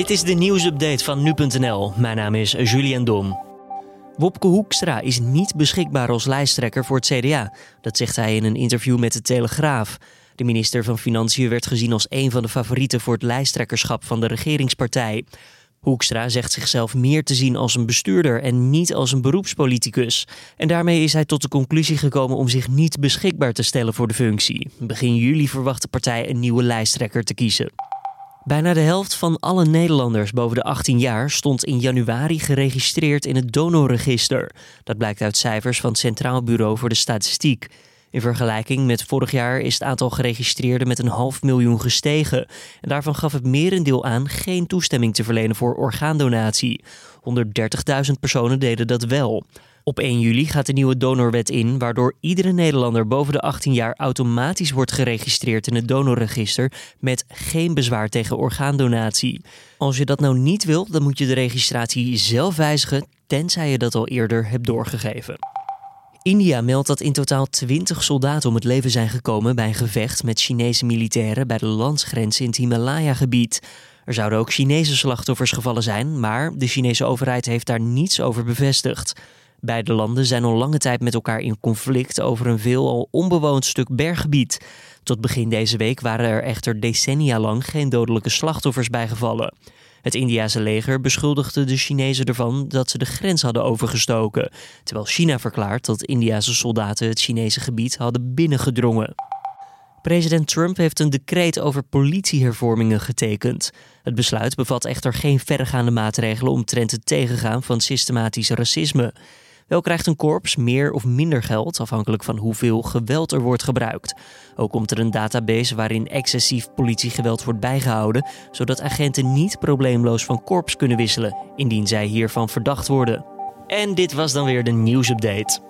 Dit is de nieuwsupdate van nu.nl. Mijn naam is Julian Dom. Wopke Hoekstra is niet beschikbaar als lijsttrekker voor het CDA. Dat zegt hij in een interview met de Telegraaf. De minister van Financiën werd gezien als een van de favorieten voor het lijsttrekkerschap van de regeringspartij. Hoekstra zegt zichzelf meer te zien als een bestuurder en niet als een beroepspoliticus. En daarmee is hij tot de conclusie gekomen om zich niet beschikbaar te stellen voor de functie. Begin juli verwacht de partij een nieuwe lijsttrekker te kiezen. Bijna de helft van alle Nederlanders boven de 18 jaar stond in januari geregistreerd in het donorregister. Dat blijkt uit cijfers van het Centraal Bureau voor de Statistiek. In vergelijking met vorig jaar is het aantal geregistreerden met een half miljoen gestegen. En daarvan gaf het merendeel aan geen toestemming te verlenen voor orgaandonatie. 130.000 personen deden dat wel. Op 1 juli gaat de nieuwe donorwet in, waardoor iedere Nederlander boven de 18 jaar automatisch wordt geregistreerd in het donorregister met geen bezwaar tegen orgaandonatie. Als je dat nou niet wil, dan moet je de registratie zelf wijzigen, tenzij je dat al eerder hebt doorgegeven. India meldt dat in totaal 20 soldaten om het leven zijn gekomen bij een gevecht met Chinese militairen bij de landsgrens in het Himalaya-gebied. Er zouden ook Chinese slachtoffers gevallen zijn, maar de Chinese overheid heeft daar niets over bevestigd. Beide landen zijn al lange tijd met elkaar in conflict over een veelal onbewoond stuk berggebied. Tot begin deze week waren er echter decennia lang geen dodelijke slachtoffers bijgevallen. Het Indiase leger beschuldigde de Chinezen ervan dat ze de grens hadden overgestoken, terwijl China verklaart dat Indiase soldaten het Chinese gebied hadden binnengedrongen. President Trump heeft een decreet over politiehervormingen getekend. Het besluit bevat echter geen verregaande maatregelen omtrent het tegengaan van systematisch racisme. Wel krijgt een korps meer of minder geld, afhankelijk van hoeveel geweld er wordt gebruikt. Ook komt er een database waarin excessief politiegeweld wordt bijgehouden, zodat agenten niet probleemloos van korps kunnen wisselen, indien zij hiervan verdacht worden. En dit was dan weer de nieuwsupdate.